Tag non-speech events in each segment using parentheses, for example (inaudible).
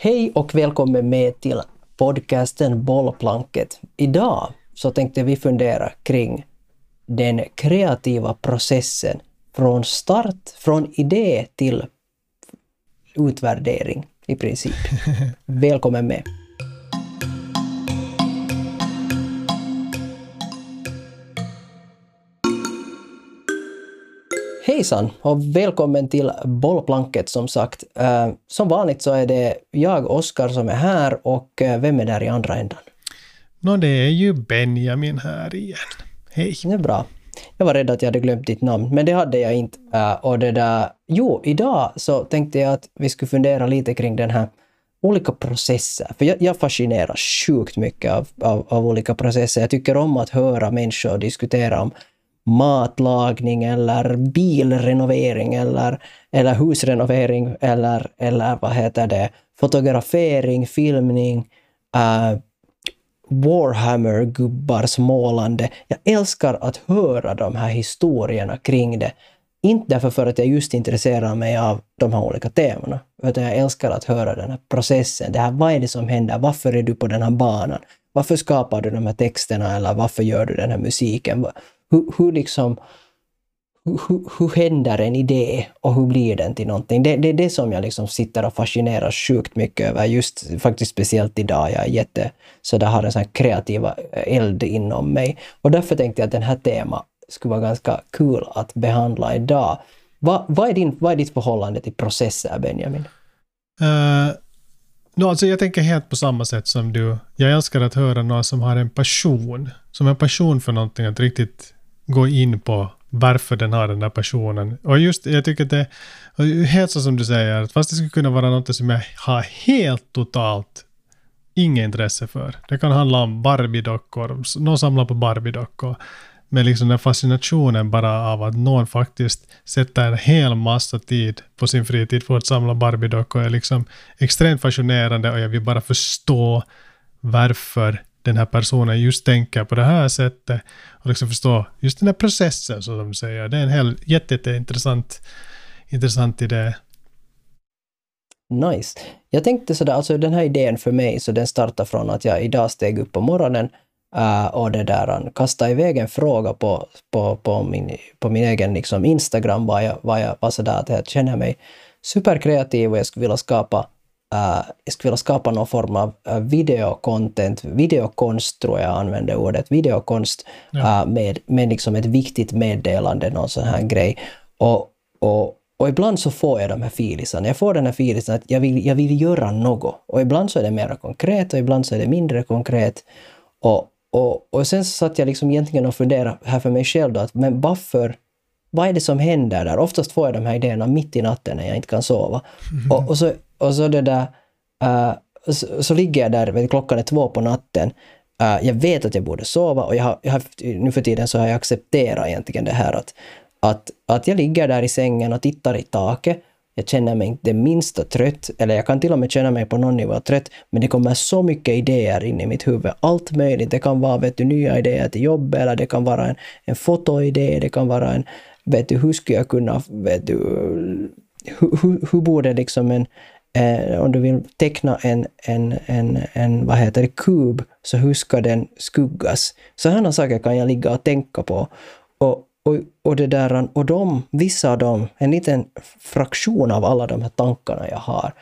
Hej och välkommen med till podcasten Bollplanket. Idag så tänkte vi fundera kring den kreativa processen från start, från idé till utvärdering i princip. (laughs) Välkommen med! Hejsan och välkommen till bollplanket som sagt. Uh, som vanligt så är det jag, Oskar, som är här och uh, vem är där i andra ändan? Nå, det är ju Benjamin här igen. Hej! Det är bra. Jag var rädd att jag hade glömt ditt namn, men det hade jag inte. Uh, och det där... Jo, idag så tänkte jag att vi skulle fundera lite kring den här olika processer. För jag, jag fascineras sjukt mycket av, av, av, olika processer. Jag tycker om att höra människor diskutera om matlagning eller bilrenovering eller, eller husrenovering eller, eller vad heter det, fotografering, filmning, eh, uh, Warhammer-gubbars målande. Jag älskar att höra de här historierna kring det. Inte därför för att jag just intresserar mig av de här olika temana, utan jag älskar att höra den här processen. Det här, vad är det som händer? Varför är du på den här banan? Varför skapar du de här texterna eller varför gör du den här musiken? Hur, hur liksom hur, hur händer en idé och hur blir den till någonting? Det, det är det som jag liksom sitter och fascineras sjukt mycket över, just faktiskt speciellt idag. Jag är jätte, så där har en sån här kreativa eld inom mig. Och därför tänkte jag att den här temat skulle vara ganska kul att behandla idag. Va, vad, är din, vad är ditt förhållande till processer, Benjamin? Eh, uh, no, alltså jag tänker helt på samma sätt som du. Jag älskar att höra någon som har en passion, som har passion för någonting, att riktigt gå in på varför den har den där personen. Och just, jag tycker att det är helt så som du säger, att fast det skulle kunna vara något som jag har helt totalt inget intresse för. Det kan handla om Barbie-dockor, någon samlar på Barbie-dockor. Men liksom den fascinationen bara av att någon faktiskt sätter en hel massa tid på sin fritid för att samla Barbie-dockor är liksom extremt fascinerande och jag vill bara förstå varför den här personen just tänker på det här sättet och liksom förstå just den här processen som de säger. Det är en hel jätteintressant intressant idé. Nice. Jag tänkte sådär, alltså den här idén för mig, så den startar från att jag idag steg upp på morgonen uh, och det där, kastade iväg en fråga på, på, på, min, på min egen liksom Instagram, var jag, var jag var sådär att jag känner mig superkreativ och jag skulle vilja skapa Uh, jag skulle vilja skapa någon form av uh, videocontent, videokonst tror jag använder ordet, videokonst ja. uh, med, med liksom ett viktigt meddelande, någon sån här grej. Och, och, och ibland så får jag de här filisarna. Jag får den här filisen att jag vill, jag vill göra något. Och ibland så är det mer konkret och ibland så är det mindre konkret. Och, och, och sen så satt jag liksom egentligen och funderade här för mig själv då, att men varför vad är det som händer där? Oftast får jag de här idéerna mitt i natten när jag inte kan sova. Mm. Och, och, så och så det där, uh, så, så, ligger jag där, vet, klockan är två på natten. Uh, jag vet att jag borde sova och jag har, jag har, nu för tiden så har jag accepterat egentligen det här att, att, att jag ligger där i sängen och tittar i taket. Jag känner mig inte det minsta trött, eller jag kan till och med känna mig på någon nivå trött, men det kommer så mycket idéer in i mitt huvud. Allt möjligt. Det kan vara vet du, nya idéer till jobbet eller det kan vara en, en fotoidé, det kan vara en, vet du, hur skulle jag kunna, vet du, hur, hur, hur borde liksom en, eh, om du vill teckna en, en, en, en vad heter det, kub, så hur ska den skuggas? Sådana saker kan jag ligga och tänka på. Och, och, och, det där, och de, vissa av dem, en liten fraktion av alla de här tankarna jag har.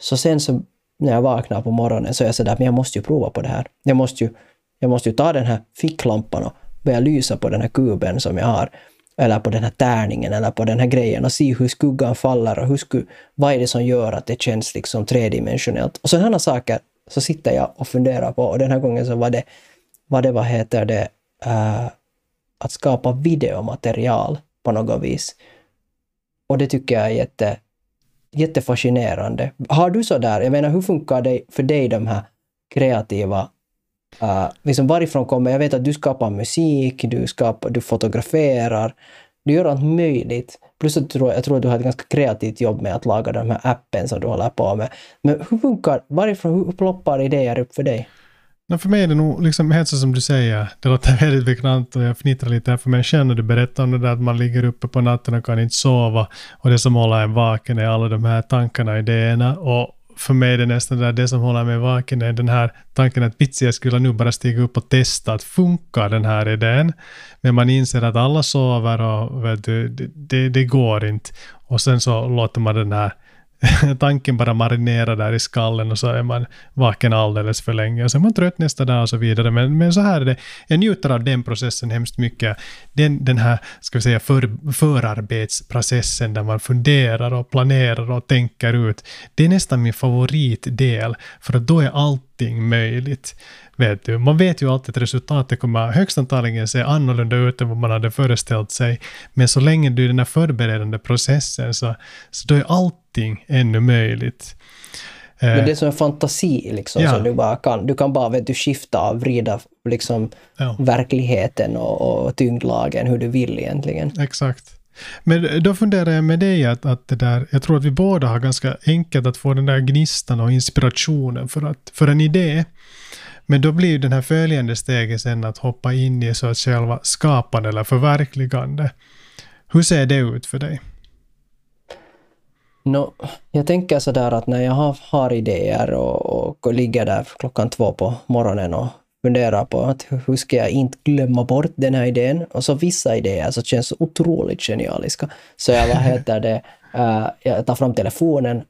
Så sen så när jag vaknar på morgonen så är jag sådär, men jag måste ju prova på det här. Jag måste ju, jag måste ju ta den här ficklampan och börja lysa på den här kuben som jag har eller på den här tärningen eller på den här grejen och se hur skuggan faller och hur sku, vad är det som gör att det känns liksom tredimensionellt. Och sådana saker så sitter jag och funderar på och den här gången så var det, var det vad heter det, uh, att skapa videomaterial på något vis. Och det tycker jag är jätte, jättefascinerande. Har du så där, jag menar hur funkar det för dig de här kreativa Uh, liksom varifrån kommer, jag vet att du skapar musik, du, skapar, du fotograferar, du gör allt möjligt. Plus att jag tror, jag tror att du har ett ganska kreativt jobb med att laga de här appen som du håller på med. Men hur funkar, varifrån, hur ploppar idéer upp för dig? No, för mig är det nog liksom helt så som du säger. Det låter (laughs) väldigt bekant och jag fnittrar lite här för mig själv när du berättar om det där att man ligger uppe på natten och kan inte sova. Och det som håller en vaken är alla de här tankarna, och idéerna. Och för mig är det nästan där, det som håller mig vaken är den här tanken att vitsi, jag skulle nu bara stiga upp och testa att funkar den här idén? Men man inser att alla sover och vet du, det, det, det går inte. Och sen så låter man den här (laughs) tanken bara marinerar där i skallen och så är man vaken alldeles för länge och så är man trött nästa dag och så vidare. Men, men så här är det. Jag njuter av den processen hemskt mycket. Den, den här, ska vi säga, för, förarbetsprocessen där man funderar och planerar och tänker ut. Det är nästan min favoritdel, för att då är allting möjligt. Vet du, man vet ju alltid att resultatet kommer högst antagligen se annorlunda ut än vad man hade föreställt sig. Men så länge du är i den här förberedande processen så, så då är allting ännu möjligt. Men det är som en fantasi liksom, ja. som du bara kan. Du kan bara vet du, skifta och vrida liksom, ja. verkligheten och, och tyngdlagen hur du vill egentligen. Exakt. Men då funderar jag med dig att, att det där, jag tror att vi båda har ganska enkelt att få den där gnistan och inspirationen för, att, för en idé. Men då blir ju den här följande steget sen att hoppa in i så att själva skapande eller förverkligande. Hur ser det ut för dig? No, jag tänker sådär att när jag har, har idéer och, och ligger där klockan två på morgonen och funderar på att hur ska jag inte glömma bort den här idén? Och så vissa idéer så känns otroligt genialiska. Så jag, vad heter det, uh, (laughs) jag tar fram telefonen.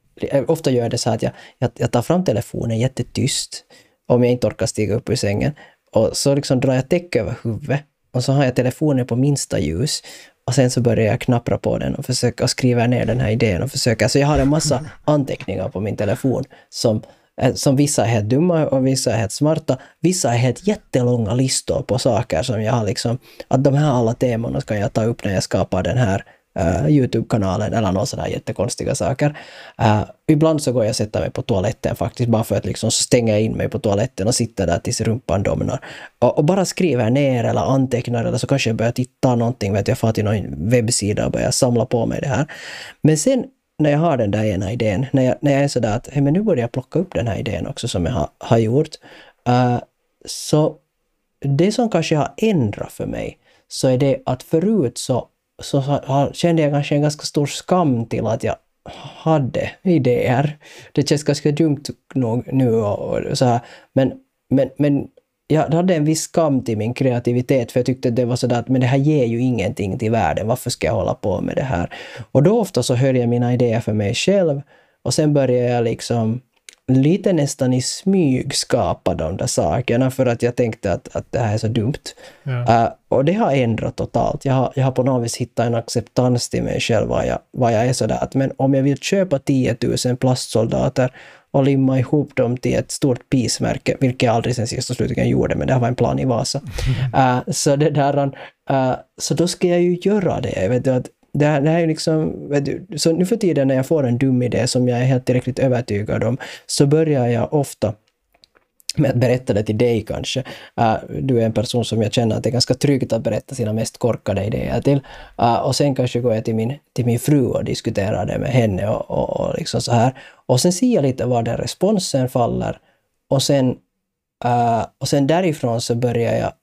Ofta gör jag det så att jag, jag, jag tar fram telefonen jättetyst om jag inte orkar stiga upp ur sängen. Och så liksom drar jag täcke över huvudet och så har jag telefonen på minsta ljus och sen så börjar jag knappra på den och försöka skriva ner den här idén och försöka. Så jag har en massa (laughs) anteckningar på min telefon som, eh, som vissa är helt dumma och vissa är helt smarta. Vissa är helt jättelånga listor på saker som jag har liksom, att de här alla temana ska jag ta upp när jag skapar den här uh, Youtube-kanalen eller några sådana jättekonstiga saker. Uh, ibland så går jag och sätter mig på toaletten faktiskt, bara för att liksom så stänger jag in mig på toaletten och sitter där tills rumpan domnar. Och, och, bara skriver ner eller antecknar eller så kanske jag börjar titta någonting, vet jag, far till någon webbsida och börjar samla på mig det här. Men sen när jag har den där ena idén, när jag, när jag är sådär att hey, men nu borde jag plocka upp den här idén också som jag har, har gjort, uh, så det som kanske har ändrat för mig, så är det att förut så så kände jag kanske en ganska stor skam till att jag hade idéer. Det känns ganska dumt nog nu och, och så här. Men, men, men jag hade en viss skam till min kreativitet för jag tyckte det var sådär att men det här ger ju ingenting till världen, varför ska jag hålla på med det här? Och då ofta så höll jag mina idéer för mig själv och sen började jag liksom lite nästan i smyg skapa de där sakerna för att jag tänkte att, att det här är så dumt. Ja. Uh, och det har ändrat totalt. Jag har, jag har på något vis hittat en acceptans till mig själv vad jag, vad jag är sådär att men om jag vill köpa 10 000 plastsoldater och limma ihop dem till ett stort pismärke, vilket jag aldrig sen sist och slutligen gjorde, men det här var en plan i Vasa. Uh, så det där, uh, så då ska jag ju göra det. Jag vet att det här, det här är liksom, du, så nu för tiden när jag får en dum idé som jag är helt tillräckligt övertygad om, så börjar jag ofta med att berätta det till dig kanske. Uh, du är en person som jag känner att det är ganska tryggt att berätta sina mest korkade idéer till. Uh, och sen kanske går jag till min, till min fru och diskuterar det med henne och, och, och liksom så här. Och sen ser jag lite var den responsen faller. Och sen, uh, och sen därifrån så börjar jag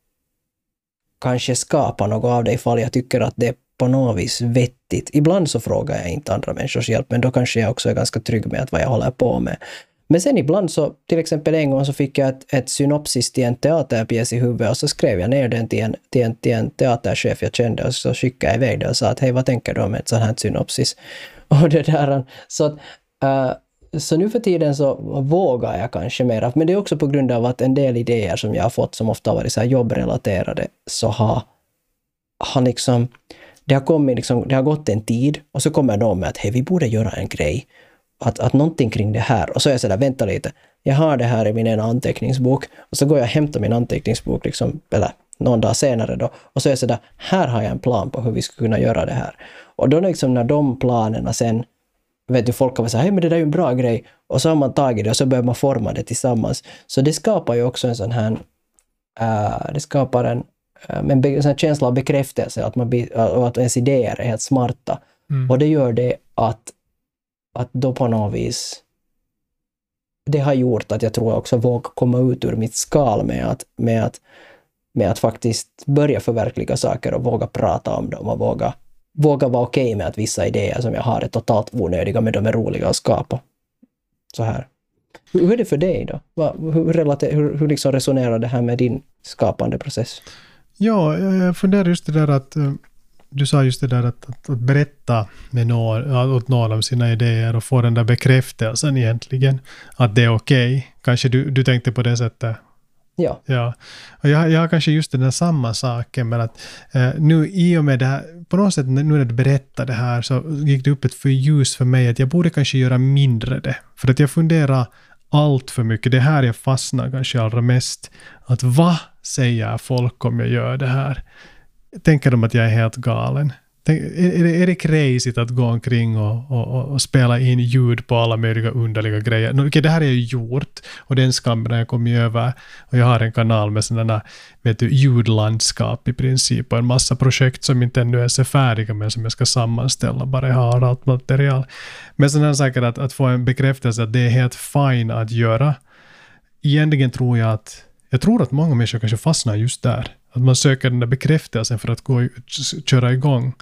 kanske skapa något av det ifall jag tycker att det på något vis vettigt. Ibland så frågar jag inte andra människors hjälp, men då kanske jag också är ganska trygg med att vad jag håller på med. Men sen ibland så, till exempel en gång så fick jag ett, ett synopsis till en teaterpjäs i huvudet och så skrev jag ner den till en, till en, till en teaterchef jag kände och så skickade jag iväg det och sa att hej, vad tänker du om ett sånt här synopsis? (laughs) Och det där, så uh, så nu för tiden så vågar jag kanske mer, men det är också på grund av att en del idéer som jag har fått som ofta har varit så här jobbrelaterade, så har, har liksom det har, kommit liksom, det har gått en tid och så kommer de med att hej, vi borde göra en grej. Att, att någonting kring det här. Och så är jag sådär, vänta lite. Jag har det här i min ena anteckningsbok. Och så går jag och hämtar min anteckningsbok, liksom, eller någon dag senare då. Och så är jag sådär, här har jag en plan på hur vi ska kunna göra det här. Och då liksom när de planerna sen vet du, folk kan säga hej men det där är ju en bra grej. Och så har man tagit det och så börjar man forma det tillsammans. Så det skapar ju också en sån här, uh, det skapar en, men en känsla av bekräftelse, att, man, att ens idéer är helt smarta. Mm. Och det gör det att, att då på något vis det har gjort att jag tror jag också vågar komma ut ur mitt skal med att, med att, med att faktiskt börja förverkliga saker och våga prata om dem och våga, våga vara okej okay med att vissa idéer som jag har är totalt onödiga men de är roliga att skapa. Så här. Hur, hur är det för dig då? Hur, relater, hur, hur liksom resonerar det här med din skapande process? Ja, jag funderar just det där att eh, du sa just det där att, att, att berätta med någon, åt någon om sina idéer och få den där bekräftelsen egentligen. Att det är okej. Okay. Kanske du, du tänkte på det sättet Ja. ja. Och jag, jag har kanske just den där samma saken, men att eh, nu i och med det här, på något sätt nu när du berättade det här så gick det upp ett för ljus för mig att jag borde kanske göra mindre det. För att jag funderar allt för mycket, det här jag fastnar kanske allra mest. Att vad säger folk om jag gör det här? Tänker de att jag är helt galen? Är, det, är det crazyt att gå omkring och, och, och, spela in ljud på alla möjliga underliga grejer? No, okay, det här är ju gjort och den skammen har jag kommit över. Och jag har en kanal med sådana vet du, ljudlandskap i princip och en massa projekt som inte ännu ens är färdiga men som jag ska sammanställa bara jag har allt material. Men sådana saker att, att få en bekräftelse att det är helt fine att göra. Egentligen tror jag att jag tror att många människor kanske fastnar just där. Att man söker den där bekräftelsen för att gå, köra igång.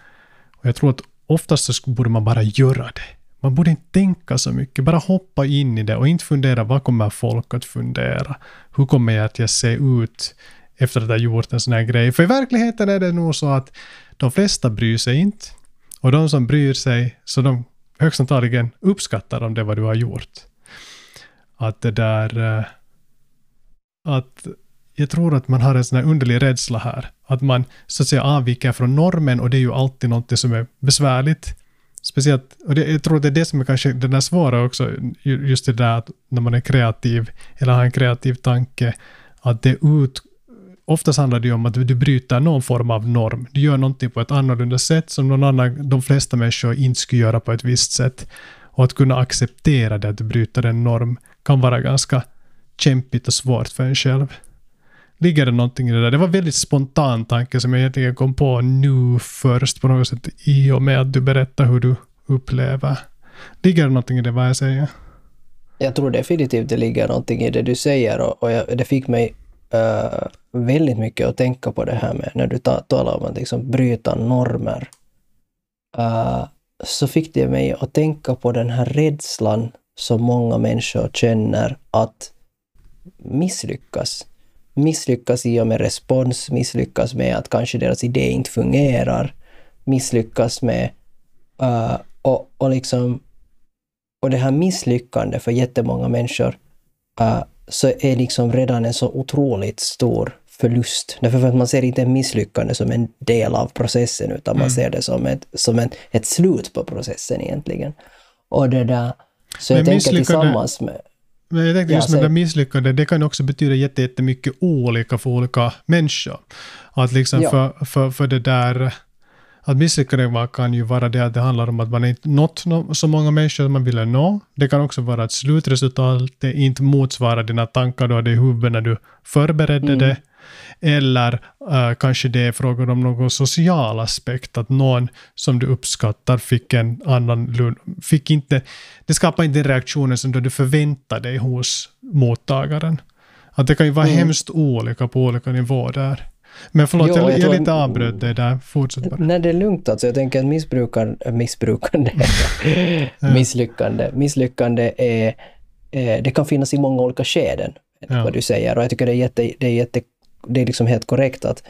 Och jag tror att oftast så borde man bara göra det. Man borde inte tänka så mycket, bara hoppa in i det och inte fundera vad kommer folk att fundera? Hur kommer jag att jag se ut efter att ha gjort en sån här grej? För i verkligheten är det nog så att de flesta bryr sig inte. Och de som bryr sig, så de högst antagligen uppskattar om det vad du har gjort. Att det där... Eh, att jag tror att man har en sån här underlig rädsla här. Att man så att säga avviker från normen och det är ju alltid något som är besvärligt. Speciellt, och det, jag tror att det är det som är kanske den där svåra också, just det där att när man är kreativ eller har en kreativ tanke, att det ut, oftast handlar det ju om att du, du bryter någon form av norm. Du gör någonting på ett annorlunda sätt som någon annan, de flesta människor inte skulle göra på ett visst sätt. Och att kunna acceptera det, att du bryter en norm, kan vara ganska kämpigt och svårt för en själv. Ligger det någonting i det där? Det var en väldigt spontan tanke som jag egentligen kom på nu först på något sätt i och med att du berättar hur du upplever. Ligger det någonting i det vad jag säger? Jag tror definitivt det ligger någonting i det du säger och, och jag, det fick mig uh, väldigt mycket att tänka på det här med när du ta, talar om att liksom bryta normer. Uh, så fick det mig att tänka på den här rädslan som många människor känner att misslyckas misslyckas i och med respons, misslyckas med att kanske deras idé inte fungerar, misslyckas med uh, och, och liksom och det här misslyckandet för jättemånga människor uh, så är liksom redan en så otroligt stor förlust. Därför att man ser inte misslyckande som en del av processen utan man mm. ser det som ett, som en, ett slut på processen egentligen. Och det där, så Men jag tänker tillsammans med men jag tänkte just med det misslyckande, det kan också betyda jättemycket olika för olika människor. Att liksom ja. för, för, för det där, att misslyckande kan ju vara det att det handlar om att man inte nått så många människor som man ville nå. Det kan också vara att slutresultatet inte motsvarar dina tankar du hade i huvudet när du förberedde mm. det. Eller uh, kanske det är frågan om någon social aspekt, att någon som du uppskattar fick en annan fick inte, det skapar inte den reaktionen som du förväntar dig hos mottagaren. Att det kan ju vara mm. hemskt olika på olika nivåer där. Men förlåt, jo, jag, jag, jag lite avbröt dig där. Fortsätt bara. Nej, det är lugnt alltså. Jag tänker att missbrukar, missbrukande, (laughs) misslyckande, misslyckande är, det kan finnas i många olika skeden, ja. vad du säger. Och jag tycker det är, jätte, det är jätte det är liksom helt korrekt att,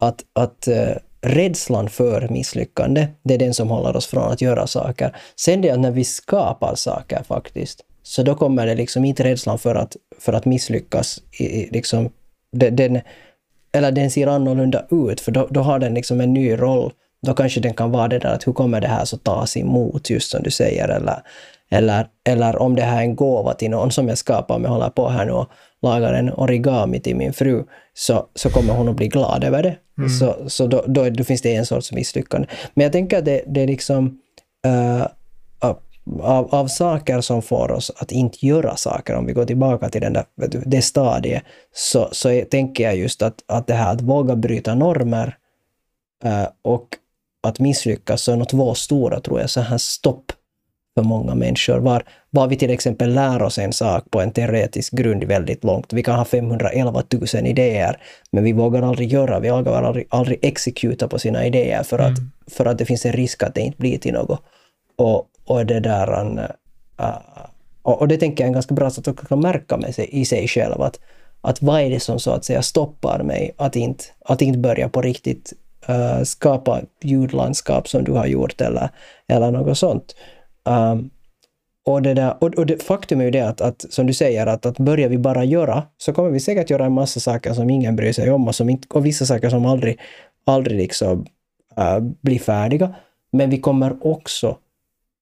att, att uh, rädslan för misslyckande, det är den som håller oss från att göra saker. Sen det att när vi skapar saker faktiskt, så då kommer det liksom inte rädslan för att, för att misslyckas, i, liksom, den, eller den ser annorlunda ut, för då, då har den liksom en ny roll. Då kanske den kan vara det där att hur kommer det här så tas emot, just som du säger, eller, eller, eller om det här är en gåva till någon som jag skapar, om jag håller på här nu och lagar en origami till min fru, så, så kommer hon att bli glad över det. Mm. Så, så då, då, då, finns det en sorts misslyckande. Men jag tänker att det, det är liksom uh, av, av saker som får oss att inte göra saker, om vi går tillbaka till den där, du, det stadiet, så, så är, tänker jag just att, att det här att våga bryta normer uh, och att misslyckas så är nog två stora, tror jag, så här stopp för många människor. Var, var vi till exempel lär oss en sak på en teoretisk grund väldigt långt. Vi kan ha 511 000 idéer, men vi vågar aldrig göra, vi vågar aldrig, aldrig exekuta på sina idéer för att, mm. för att det finns en risk att det inte blir till något. Och, och det där... Uh, och, och det tänker jag är en ganska bra sak att kan märka med sig, i sig själv. Att, att vad är det som så att säga stoppar mig att inte, att inte börja på riktigt uh, skapa ljudlandskap som du har gjort eller, eller något sånt. Um, och, det där, och, och det, faktum är ju det att, att, som du säger, att, att börjar vi bara göra så kommer vi säkert göra en massa saker som ingen bryr sig om och, som inte, och vissa saker som aldrig, aldrig liksom, uh, blir färdiga. Men vi kommer också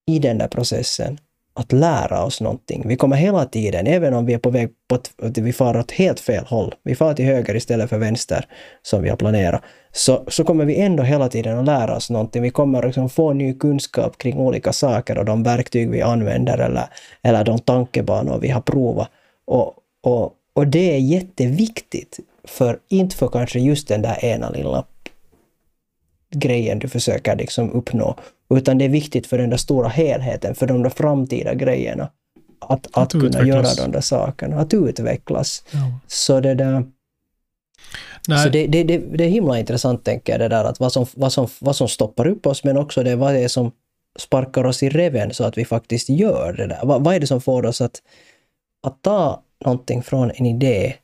i den där processen att lära oss någonting. Vi kommer hela tiden, även om vi är på väg på att vi far åt helt fel håll, vi far till höger istället för vänster som vi har planerat, så, så kommer vi ändå hela tiden att lära oss någonting. Vi kommer liksom få ny kunskap kring olika saker och de verktyg vi använder eller, eller de tankebanor vi har provat. Och, och, och det är jätteviktigt, för inte för kanske just den där ena lilla grejen du försöker liksom uppnå, utan det är viktigt för den där stora helheten, för de där framtida grejerna. Att, att, att kunna göra de där sakerna, att utvecklas. Ja. Så det där... Nej. Så det, det, det, det, är himla intressant, tänker jag, det där att vad som, vad, som, vad som stoppar upp oss, men också det vad det är som sparkar oss i reven så att vi faktiskt gör det där. Vad, vad är det som får oss att, att ta någonting från en idé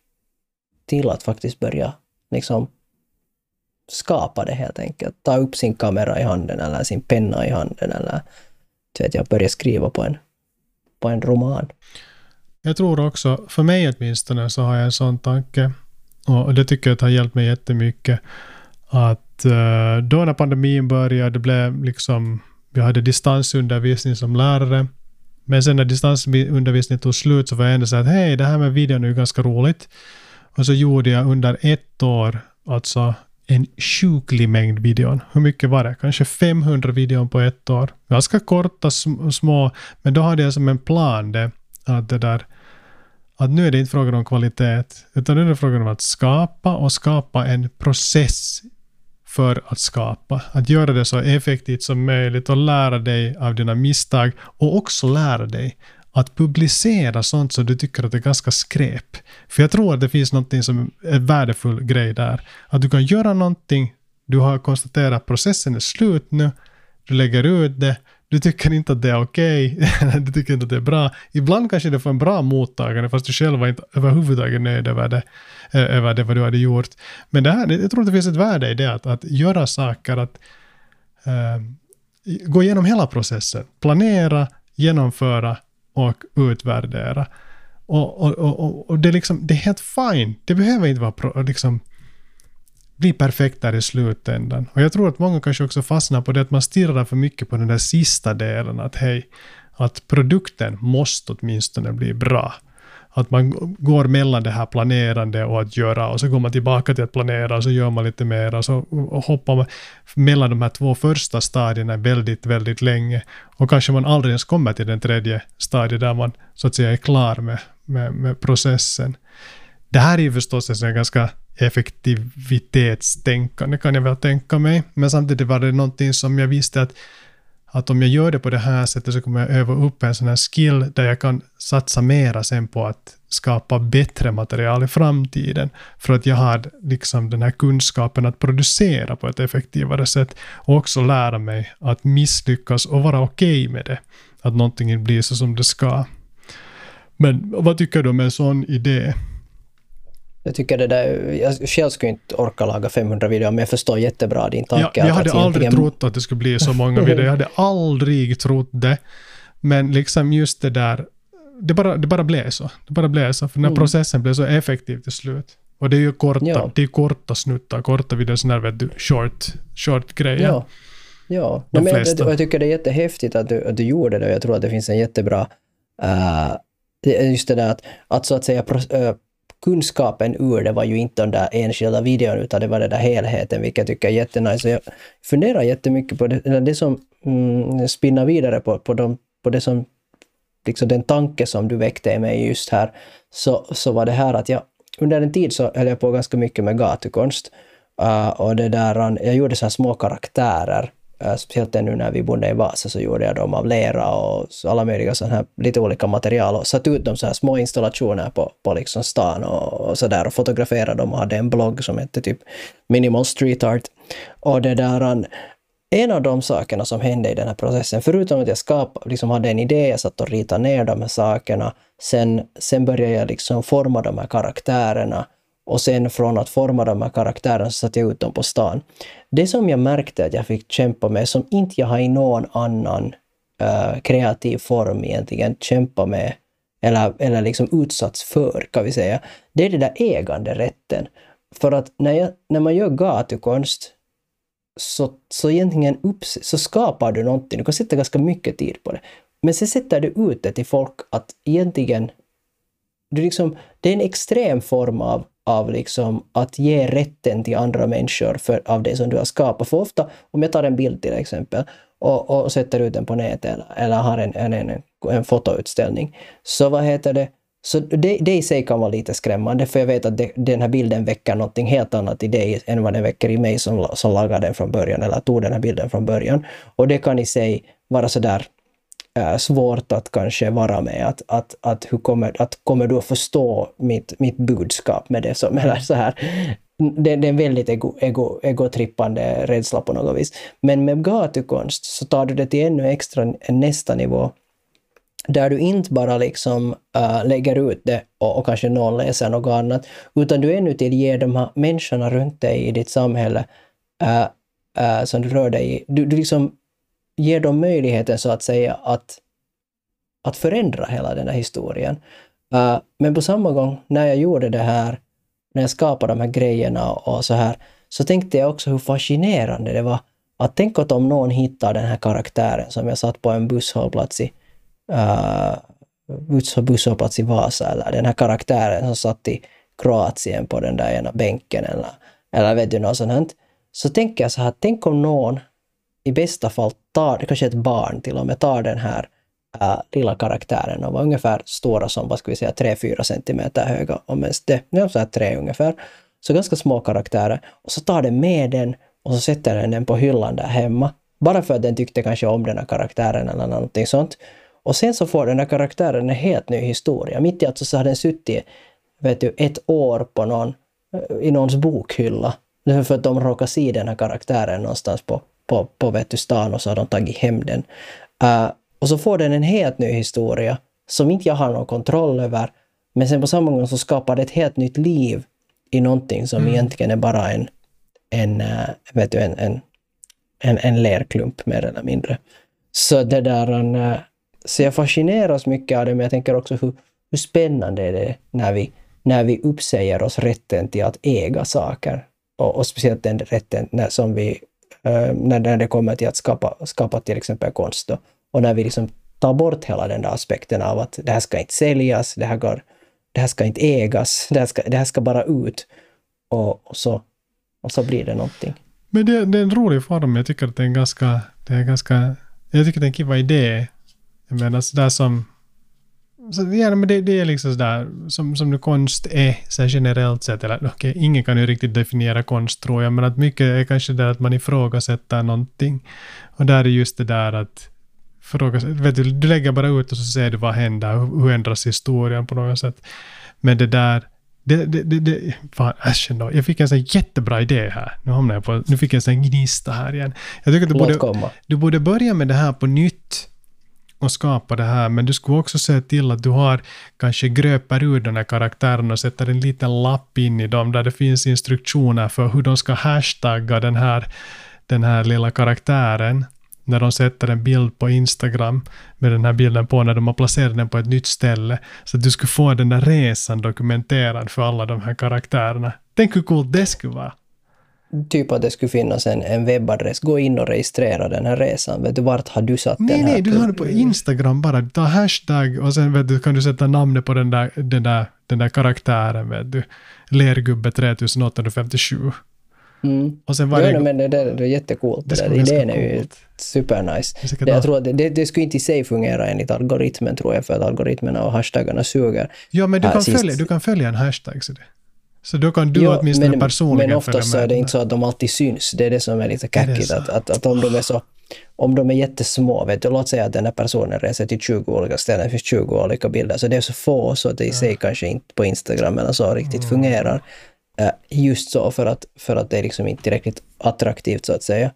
till att faktiskt börja liksom skapa det helt enkelt. Ta upp sin kamera i handen eller sin penna i handen eller vet jag, börja skriva på en, på en roman. Jag tror också, för mig åtminstone, så har jag en sån tanke och det tycker jag har hjälpt mig jättemycket. Att eh, då när pandemin började, det blev liksom, vi hade distansundervisning som lärare. Men sen när distansundervisningen tog slut så var jag ändå så att hej, det här med videon är ju ganska roligt. Och så gjorde jag under ett år, alltså en sjuklig mängd videon. Hur mycket var det? Kanske 500 videon på ett år. Ganska korta, små, men då hade jag som en plan det, att det där att nu är det inte frågan om kvalitet, utan nu är det frågan om att skapa och skapa en process för att skapa. Att göra det så effektivt som möjligt och lära dig av dina misstag och också lära dig att publicera sånt som du tycker att är ganska skräp. För jag tror att det finns någonting som är en värdefull grej där. Att du kan göra någonting, du har konstaterat att processen är slut nu, du lägger ut det, du tycker inte att det är okej, okay, (laughs) du tycker inte att det är bra. Ibland kanske det får en bra mottagande fast du själv var inte överhuvudtaget nöjd över det, eh, över det vad du hade gjort. Men det här, jag tror att det finns ett värde i det, att, att göra saker, att uh, gå igenom hela processen, planera, genomföra och utvärdera. Och, och, och, och det, är liksom, det är helt fine. Det behöver inte vara pro, liksom, bli perfekt där i slutändan. Och jag tror att många kanske också fastnar på det att man stirrar för mycket på den där sista delen. Att hej, att produkten måste åtminstone bli bra. Att man går mellan det här planerande och att göra och så går man tillbaka till att planera och så gör man lite mer och så hoppar man mellan de här två första stadierna väldigt, väldigt länge. Och kanske man aldrig ens kommer till den tredje stadiet där man så att säga är klar med, med, med processen. Det här är ju förstås en ganska effektivitetstänkande kan jag väl tänka mig. Men samtidigt var det någonting som jag visste att att om jag gör det på det här sättet så kommer jag öva upp en sån här skill där jag kan satsa mera sen på att skapa bättre material i framtiden. För att jag har liksom den här kunskapen att producera på ett effektivare sätt och också lära mig att misslyckas och vara okej okay med det. Att någonting inte blir så som det ska. Men vad tycker du om en sån idé? Jag tycker det där, jag själv skulle inte orka laga 500 videor, men jag förstår jättebra din tanke. Ja, jag hade aldrig egentligen... trott att det skulle bli så många videor. Jag hade aldrig trott det. Men liksom just det där, det bara, det bara blev så. Det bara blev så, för den här mm. processen blev så effektiv till slut. Och det är ju korta, ja. det är korta snuttar, korta videor, sådana här vet du, short, short grejer. Ja, ja. men jag, jag, tycker det är jättehäftigt att du, att du gjorde det och jag tror att det finns en jättebra uh, just det där att, att så att säga uh, kunskapen ur det var ju inte den där enskilda videon, utan det var den där helheten, vilket jag tycker är jättenice. Jag funderar jättemycket på det, det som mm, spinnar vidare på, på, de, på det som, liksom den tanke som du väckte i mig just här, så, så var det här att jag under en tid så höll jag på ganska mycket med gatukonst. Uh, och det där, jag gjorde så här små karaktärer Äh, speciellt ännu när vi bodde i Vasa så gjorde jag dem av lera och alla möjliga sådana här lite olika material och satt ut dem så här små installationer på, på liksom stan och, och sådär och fotograferade dem och hade en blogg som hette typ Minimal Street Art. Och det där, en av de sakerna som hände i den här processen, förutom att jag skapade, liksom hade en idé, jag satt och ritade ner de här sakerna, sen, sen började jag liksom forma de här karaktärerna och sen från att forma de här karaktärerna så satte jag ut dem på stan. Det som jag märkte att jag fick kämpa med, som inte jag har i någon annan uh, kreativ form egentligen kämpat med eller, eller liksom utsatts för, kan vi säga, det är den där äganderätten. För att när, jag, när man gör gatukonst så, så egentligen upp, så skapar du någonting. Du kan sätta ganska mycket tid på det. Men sen sätter du ut det till folk att egentligen... Du liksom, det är en extrem form av, av liksom att ge rätten till andra människor för, av det som du har skapat. För ofta, om jag tar en bild till exempel och, och sätter ut den på nätet eller, eller har en, en, en, en fotoutställning, så vad heter det, så det, det i sig kan vara lite skrämmande, för jag vet att det, den här bilden väcker något helt annat i dig än vad den väcker i mig som, som lagade den från början, eller tog den här bilden från början. Och det kan i sig vara sådär äh, svårt att kanske vara med. Att, att, att hur kommer, att kommer du att förstå mitt, mitt budskap med det som, (laughs) eller så här. Det, det är en väldigt ego, ego, egotrippande rädsla på något vis. Men med gatukonst så tar du det till ännu extra, nästa nivå där du inte bara liksom uh, lägger ut det och, och, kanske någon läser något annat, utan du ännu till ger de här människorna runt dig i ditt samhälle uh, uh, som du rör dig i, du, du liksom ger dem möjligheten så att säga att, att förändra hela den här historien. Äh, men på samma gång, när jag gjorde det här, när jag skapade de här grejerna och så här, så tänkte jag också hur fascinerande det var att tänk att om någon hittar den här karaktären som jag satt på en busshållplats i uh, busshållplats i Vasa eller den här karaktären som satt i Kroatien på den där ena bänken eller, eller vet du något sånt här. Så tänker jag så här, tänk om någon i bästa fall tar, kanske ett barn till och med, tar den här uh, lilla karaktären och var ungefär stora som, vad ska vi säga, 3-4 centimeter höga, om ens det, ja, så här tre ungefär. Så ganska små karaktärer. Och så tar den med den och så sätter den den på hyllan där hemma. Bara för att den tyckte kanske om den här karaktären eller någonting sånt. Och sen så får den här karaktären en helt ny historia. Mitt i allt så har den suttit vet du, ett år på någon, äh, i någons bokhylla. För att de råkar se den här karaktären någonstans på, på, på vet du, stan och så har de tagit hem den. Uh, och så får den en helt ny historia som inte jag har någon kontroll över. Men sen på samma gång så skapar det ett helt nytt liv i någonting som mm. egentligen är bara en, en, uh, vet du, en, en, en, en lerklump mer eller mindre. Så det där, uh, så jag fascineras mycket av det, men jag tänker också hur, hur spännande är det när vi, när vi uppsäger oss rätten till att äga saker. Och, och speciellt den rätten när, som vi, Eh, när, när det kommer till att skapa, skapa till exempel konst. Då. Och när vi liksom tar bort hela den där aspekten av att det här ska inte säljas, det här, går, det här ska inte ägas, det här ska, det här ska bara ut. Och, och, så, och så blir det någonting. Men det, det är en rolig form. Jag tycker att det är en ganska, det är ganska, jag tycker det är en kiva idé jag menar sådär som... Så, ja, men det, det är liksom sådär som, som nu konst är så generellt sett. Eller okay, ingen kan ju riktigt definiera konst tror jag, men att mycket är kanske det att man ifrågasätter någonting. Och där är just det där att fråga, vet du, du lägger bara ut och så ser du vad händer, hur, hur ändras historien på något sätt. Men det där det, det, det, det, fan äschen då. Jag fick en sån jättebra idé här. Nu hamnar jag på, nu fick jag en sån gnista här igen. Jag tycker att du borde, du borde börja med det här på nytt och skapa det här, men du skulle också se till att du har kanske gröper ur den här karaktären och sätter en liten lapp in i dem där det finns instruktioner för hur de ska hashtagga den här, den här lilla karaktären när de sätter en bild på Instagram med den här bilden på när de har placerat den på ett nytt ställe. Så att du skulle få den där resan dokumenterad för alla de här karaktärerna. Tänk hur coolt det skulle vara typ att det skulle finnas en, en webbadress. Gå in och registrera den här resan. Vet du, vart har du satt nej, den här? Nej, du har det på Instagram bara. Ta hashtag och sen vet du, kan du sätta namnet på den där, den där, den där karaktären. Vet du. Lergubbe 3857. Mm. Och sen varje... Ja, men det, det, det är jättecoolt. Det, där. Idén är ju supernice. Det, jag tror det, det, det skulle inte i sig fungera enligt algoritmen tror jag, för att algoritmerna och hashtaggarna suger. Ja, men du, kan, följa, du kan följa en hashtag. Så det. Så då kan du jo, åtminstone men, personligen Men oftast så är det inte så att de alltid syns. Det är det som är lite kackigt. Att, att, att, om de är så om de är jättesmå, vet du, låt säga att den här personen reser till 20 olika ställen, det finns 20 olika bilder, så det är så få så att det i sig kanske inte på Instagram eller så riktigt mm. fungerar. Uh, just så för att, för att det är liksom inte tillräckligt attraktivt så att säga.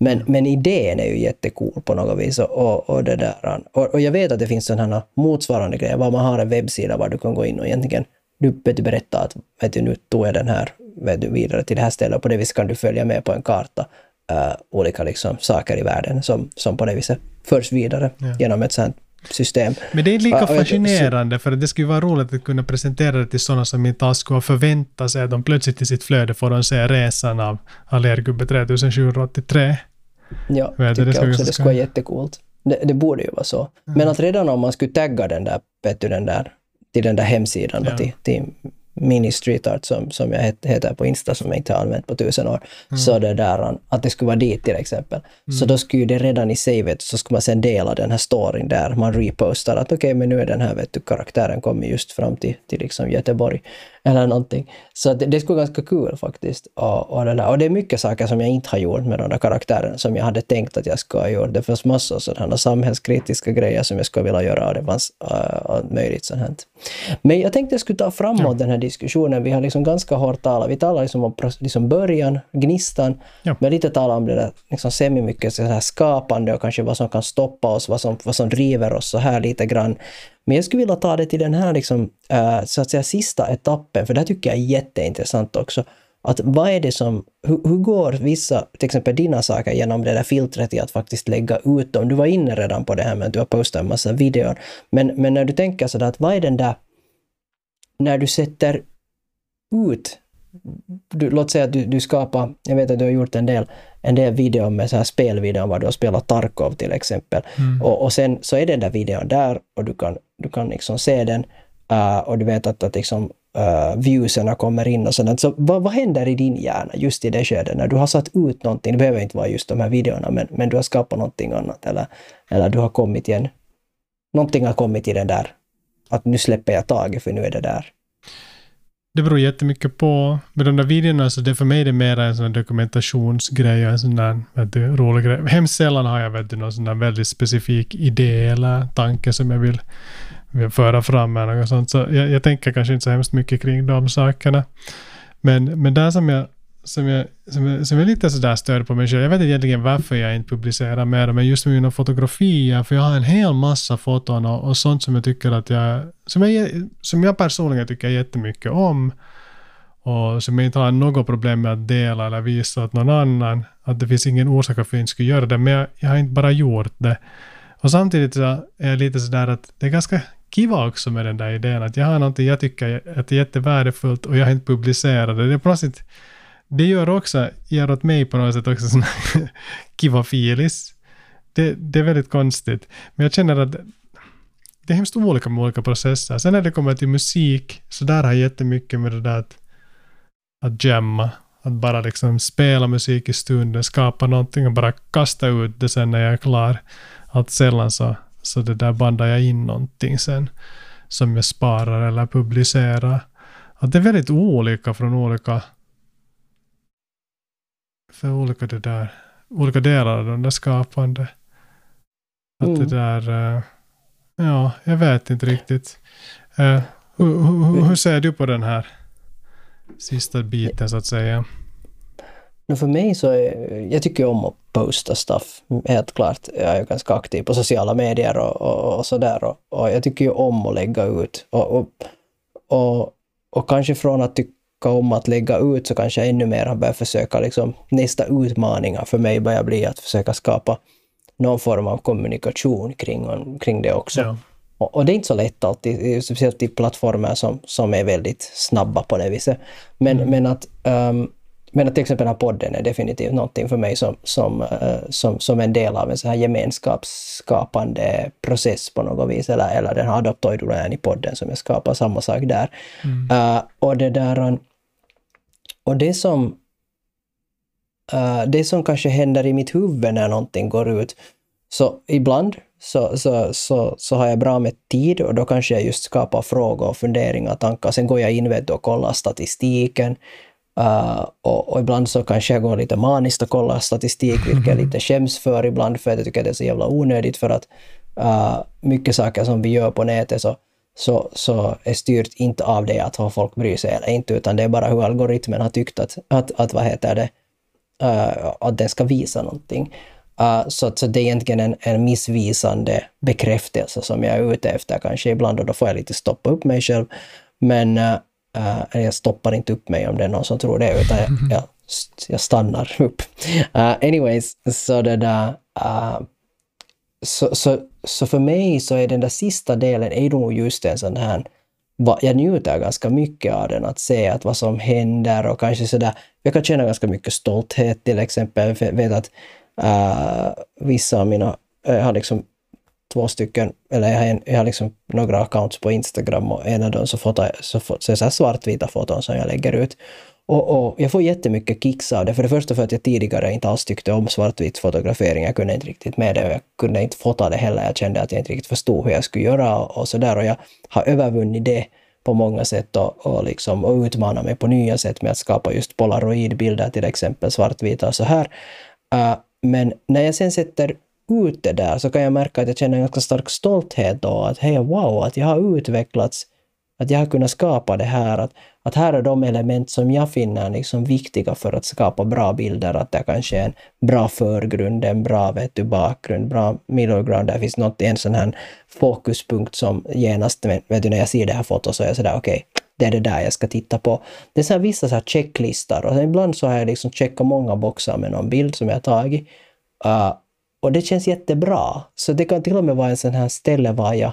Men, men idén är ju jättecool på något vis. Och, och, det där, och, och jag vet att det finns sådana motsvarande grejer, var man har en webbsida var du kan gå in och egentligen du, vet, du berätta att vet du, nu tog jag den här vet du, vidare till det här stället och på det viset kan du följa med på en karta uh, olika liksom, saker i världen som, som på det viset förs vidare ja. genom ett sånt system. Men det är lika fascinerande för det skulle vara roligt att kunna presentera det till sådana som inte alls skulle förvänta sig att de plötsligt i sitt flöde får de se resan av Allergubbe 3783. Ja, jag tycker jag också. Det skulle vara jättecoolt. Det, det, borde ju vara så. Mm. Men att redan om man skulle tagga den där, vet du, den där, till den där hemsidan ja. till, till Mini Street Art som, som jag heter på Insta som jag inte har använt på tusen år. Mm. Så det där, att det skulle vara dit till exempel. Mm. Så då skulle det redan i sig, vet, så skulle man sen dela den här storyn där man repostar att okej, okay, men nu är den här vet du, karaktären kommit just fram till, till liksom Göteborg eller någonting. Så det, det skulle vara ganska kul faktiskt. Och, och, det och det är mycket saker som jag inte har gjort med de där karaktärerna som jag hade tänkt att jag skulle ha gjort. Det finns massor sådana samhällskritiska grejer som jag skulle vilja göra och det fanns uh, allt möjligt sånt. Men jag tänkte jag skulle ta framåt ja. den här diskussionen. Vi har liksom ganska hårt talat. Vi talar liksom om liksom början, gnistan, ja. men lite talat om det där liksom semi-mycket så här skapande och kanske vad som kan stoppa oss, vad som, vad som driver oss så här lite grann. Men jag skulle vilja ta det till den här liksom, uh, så att säga sista etappen, för det här tycker jag är jätteintressant också. Att vad är det som, hur, hur, går vissa, till exempel dina saker genom det där filtret i att faktiskt lägga ut dem? Du var inne redan på det här med att du har postat en massa videor. Men, men när du tänker sådär att vad är den där, när du sätter ut du, låt säga att du, du skapar, jag vet att du har gjort en del, en del videor med så här spelvideor var du har spelat Tarkov till exempel. Mm. Och, och sen så är den där videon där och du kan, du kan liksom se den uh, och du vet att, att liksom, uh, viewserna kommer in och sådant. Så vad, vad händer i din hjärna just i det skedet när du har satt ut någonting? Det behöver inte vara just de här videorna, men, men du har skapat någonting annat eller, eller du har kommit igen. Någonting har kommit i den där att nu släpper jag taget för nu är det där. Det beror jättemycket på. Med de där videorna så det för mig är det mer en sån dokumentationsgrej och en sån där vet du, rolig grej. Hemskt sällan har jag vet du, någon sån där väldigt specifik idé eller tanke som jag vill, vill föra fram eller något sånt. Så jag, jag tänker kanske inte så hemskt mycket kring de sakerna. Men, men där som jag som jag, som, jag, som jag lite sådär störd på mig själv. Jag vet inte egentligen varför jag inte publicerar mer, men just med mina fotografier, för jag har en hel massa foton och, och sånt som jag tycker att jag, som jag, som jag personligen tycker jättemycket om och som jag inte har något problem med att dela eller visa åt någon annan. Att det finns ingen orsak att jag inte skulle göra det, men jag, jag har inte bara gjort det. Och samtidigt så är jag lite sådär att det är ganska kiva också med den där idén att jag har någonting jag tycker att är jättevärdefullt och jag har inte publicerat det. Det är på något sätt det gör också, ger åt mig på något sätt också sån (laughs) kiva filis. Det, det är väldigt konstigt. Men jag känner att det är hemskt olika med olika processer. Sen när det kommer till musik, så där har jag jättemycket med det där att, att jamma. Att bara liksom spela musik i stunden, skapa någonting och bara kasta ut det sen när jag är klar. Allt sällan så, så det där bandar jag in någonting sen som jag sparar eller publicerar. Att det är väldigt olika från olika för olika, det där, olika delar av de där skapande. Att mm. det där, uh, ja, jag vet inte riktigt. Uh, hur, hur, hur, ser du på den här sista biten så att säga? för mig så är, jag tycker om att posta stuff, helt klart. Jag är ganska aktiv på sociala medier och, och, och sådär. Och, och, jag tycker ju om att lägga ut. Och, och, och, och kanske från att tycka om att lägga ut så kanske jag ännu mer har börjat försöka, liksom, nästa utmaningar för mig börjar bli att försöka skapa någon form av kommunikation kring, kring det också. Ja. Och, och, det är inte så lätt alltid, speciellt i plattformar som, som är väldigt snabba på det viset. Men, mm. men att um, men att till exempel den här podden är definitivt någonting för mig som, som, uh, som, som en del av en så här gemenskapsskapande process på något vis. Eller, eller den här adoptoidolän i podden som jag skapar, samma sak där. Mm. Uh, och det där... Och det som, uh, det som kanske händer i mitt huvud när någonting går ut, så ibland så, så, så, så har jag bra med tid och då kanske jag just skapar frågor, funderingar, tankar. Sen går jag in och kollar statistiken. Uh, och, och, ibland så kanske jag går lite maniskt och kollar statistik, vilket jag lite skäms för ibland, för att jag tycker att det är så jävla onödigt, för att uh, mycket saker som vi gör på nätet så, så, så är styrt inte av det att folk bryr sig eller inte, utan det är bara hur algoritmen har tyckt att, att, att vad heter det, uh, att den ska visa någonting. Uh, så, så det är egentligen en, en missvisande bekräftelse som jag är ute efter kanske ibland och då får jag lite stoppa upp mig själv. Men uh, uh, jag stoppar inte upp mig om det är någon som tror det, utan jag, (laughs) jag, jag stannar upp. anyways, så det där så, så, så för mig så är den där sista delen är nog just en sån här jag njuter ganska mycket av den, att se att vad som händer och kanske sådär, jag kan känna ganska mycket stolthet till exempel, jag vet att Uh, vissa av mina, jag har liksom två stycken, eller jag har, en, jag har liksom några accounts på Instagram och en av dem så, fotar, så, så är så svartvita foton som jag lägger ut. Och, och, jag får jättemycket kicks av det. För det första för att jag tidigare inte alls tyckte om svartvit fotografering. Jag kunde inte riktigt med det och jag kunde inte fota det heller. Jag kände att jag inte riktigt förstod hur jag skulle göra och, och sådär. Och jag har övervunnit det på många sätt och, och, liksom, och utmanat mig på nya sätt med att skapa just polaroidbilder till exempel, svartvita och så här. Uh, men när jag sen sätter ut det där så kan jag märka att jag känner en ganska stark stolthet då att hej, wow, att jag har utvecklats, att jag har kunnat skapa det här, att, att här är de element som jag finner liksom viktiga för att skapa bra bilder, att det kanske är en bra förgrund, en bra vet du, bakgrund, bra middle ground, där finns något, en sån här fokuspunkt som genast, vet du, när jag ser det här fotot så är jag sådär okej, okay, det är det där jag ska titta på. Det är så här vissa så här checklistor och ibland så har jag liksom checkat många boxar med någon bild som jag tagit. Uh, och det känns jättebra. Så det kan till och med vara en sån här ställe var jag,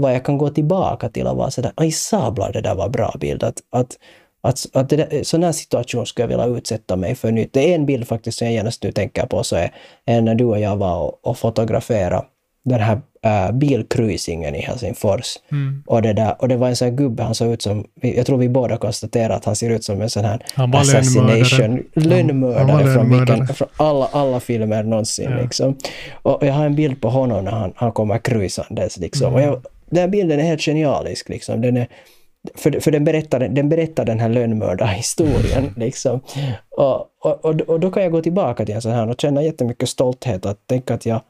var jag kan gå tillbaka till och vara sådär, aj sablar, det där var bra bild. Att, att, att, att det där, sån här situation skulle jag vilja utsätta mig för nytt. Det är en bild faktiskt som jag genast nu tänker på, så är, är när du och jag var och, och fotograferade den här äh, bilcruisingen i Helsingfors. Mm. Och, det där, och det var en sån här gubbe, han såg ut som, jag tror vi båda konstaterade att han ser ut som en sån här assassination, lönnmördare från, vilken, från alla, alla filmer någonsin. Ja. Liksom. Och jag har en bild på honom när han, han kommer cruisandes. Liksom. Mm. Och jag, den här bilden är helt genialisk. Liksom. Den är, för, för den, berättar, den berättar den här lönnmördarhistorien. (laughs) liksom. och, och, och, och då kan jag gå tillbaka till en sån här och känna jättemycket stolthet att tänka att jag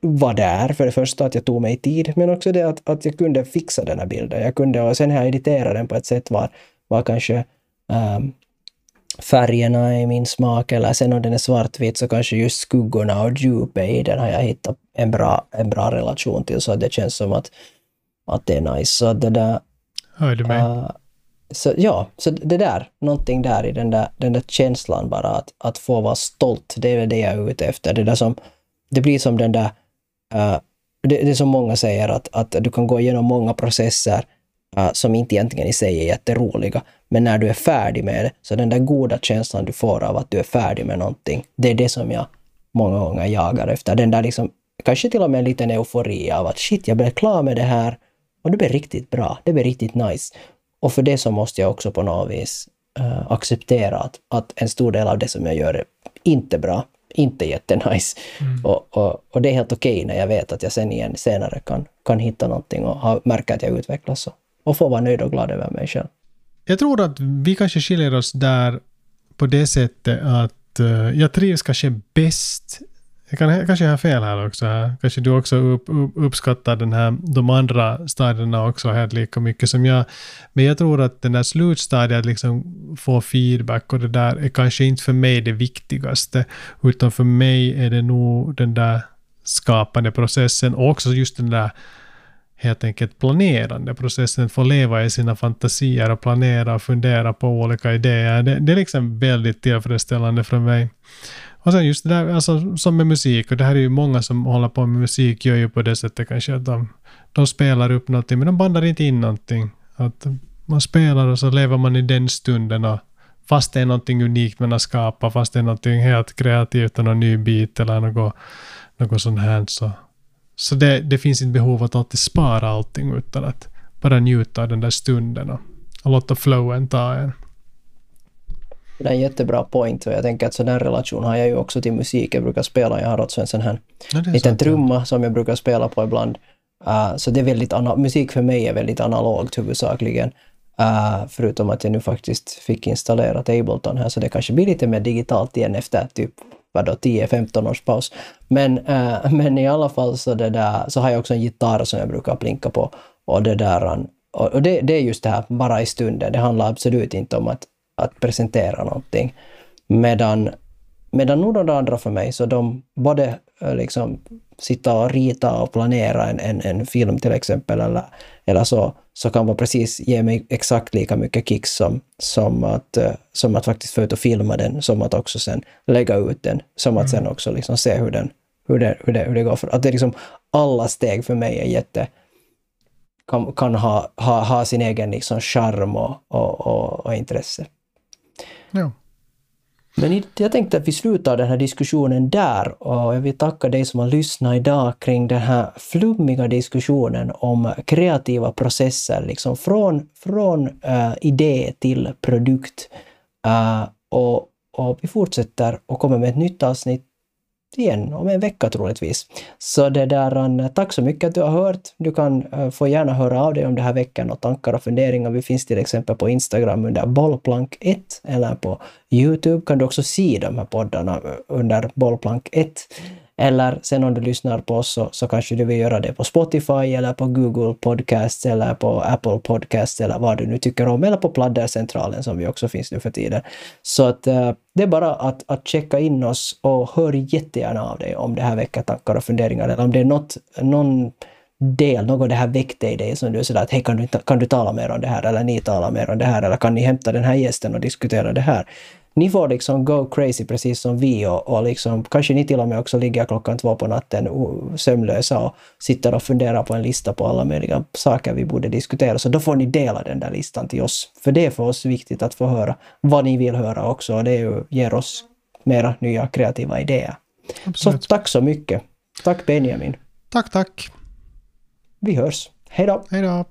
var där, för det första att jag tog mig tid, men också det att, att jag kunde fixa den här bilden. Jag kunde, och sen har jag editerat den på ett sätt var, var kanske um, färgerna i min smak, eller sen om den är svartvit så kanske just skuggorna och djupet i den har jag hittat en bra, en bra relation till, så det känns som att, att det är nice. Så det där... Hör du mig? Uh, så ja, så det där, någonting där i den där, den där känslan bara att, att få vara stolt, det är väl det jag är ute efter. Det där som, det blir som den där Uh, det, det är som många säger, att, att du kan gå igenom många processer uh, som inte egentligen i sig är jätteroliga. Men när du är färdig med det, så den där goda känslan du får av att du är färdig med någonting, det är det som jag många gånger jagar efter. Den där liksom, kanske till och med en liten eufori av att shit, jag blev klar med det här och det blev riktigt bra, det blev riktigt nice. Och för det så måste jag också på något vis uh, acceptera att, att en stor del av det som jag gör är inte bra inte jättenice. Mm. Och, och, och, det är helt okej okay när jag vet att jag sen igen senare kan, kan hitta någonting och ha, märka att jag utvecklas och, och få vara nöjd och glad över mig själv. Jag tror att vi kanske skiljer oss där på det sättet att uh, jag trivs kanske bäst jag kan, kanske jag har fel här också. Eh, kanske du också upp, upp, uppskattar den här, de andra stadierna också helt lika mycket som jag. Men jag tror att den där slutstadiet, att liksom få feedback och det där, är kanske inte för mig det viktigaste. Utan för mig är det nog den där skapande processen och också just den där helt enkelt planerande processen, få leva i sina fantasier och planera och fundera på olika idéer. Det, det är liksom väldigt tillfredsställande för mig. Och sen just det där, alltså som med musik, och det här är ju många som håller på med musik, gör ju på det sättet kanske att de, de spelar upp någonting, men de bandar inte in någonting. Att man spelar och så lever man i den stunden och fast det är någonting unikt man har skapat, fast det är någonting helt kreativt och någon ny bit eller något, något sånt här så, så det, det finns inte behov att alltid spara allting utan att bara njuta av den där stunden och, och låta flowen ta en. Det är en jättebra point och jag tänker att sån här relation har jag ju också till musik. Jag brukar spela, jag har också en sån här ja, liten trumma som jag brukar spela på ibland. Uh, så det är väldigt musik för mig är väldigt analogt huvudsakligen. Uh, förutom att jag nu faktiskt fick installera Ableton här, så det kanske blir lite mer digitalt igen efter typ vadå, 10-15 års paus. Men, äh, (laughs) men i alla fall så, det där, så har jag också en gitarr som jag brukar plinka på. Och det där, och det, det är just det här, bara i stunden. Det handlar absolut inte om att att presentera någonting. Medan, medan nog de andra för mig, så de både eh, liksom sitta och rita och planera en, en, en film till exempel eller, eller så, så kan man precis ge mig exakt lika mycket kicks som, som, att, eh, som att faktiskt få ut och filma den, som att också sen lägga ut den, som att sen mm. också liksom se hur, den, hur, det, hur, det, hur det går. För att det är liksom alla steg för mig är jätte kan, kan ha, ha, ha sin egen liksom charm och, och, och, och intresse. Ja. Men jag tänkte att vi slutar den här diskussionen där och jag vill tacka dig som har lyssnat idag kring den här flummiga diskussionen om kreativa processer, liksom från, från uh, idé till produkt. Uh, och, och vi fortsätter och kommer med ett nytt avsnitt igen om en vecka troligtvis. Så det där, tack så mycket att du har hört. Du kan uh, få gärna höra av dig om det här veckan och tankar och funderingar. Vi finns till exempel på Instagram under bollplank1 eller på Youtube kan du också se de här poddarna eh, under bollplank1. Eller sen om du lyssnar på oss så, så kanske du vill göra det på Spotify eller på Google Podcasts eller på Apple Podcasts eller vad du nu tycker om, eller på Pladdercentralen som vi också finns nu för tiden. Så att uh, det är bara att, att checka in oss och hör jättegärna av dig om det här väcker tankar och funderingar eller om det är något, någon del, något det här väckte i dig som du är sådär att hej kan du, kan du tala mer om det här? eller ni talar mer om det här? eller kan ni hämta den här gästen och diskutera det här? Ni får liksom go crazy precis som vi och, och liksom, kanske ni till och med också ligger klockan två på natten sömnlösa och sitter och funderar på en lista på alla möjliga saker vi borde diskutera. Så då får ni dela den där listan till oss. För det är för oss viktigt att få höra vad ni vill höra också och det ju, ger oss mera nya kreativa idéer. Absolut. Så tack så mycket. Tack Benjamin. Tack, tack. Vi hörs. Hej då. Hej då.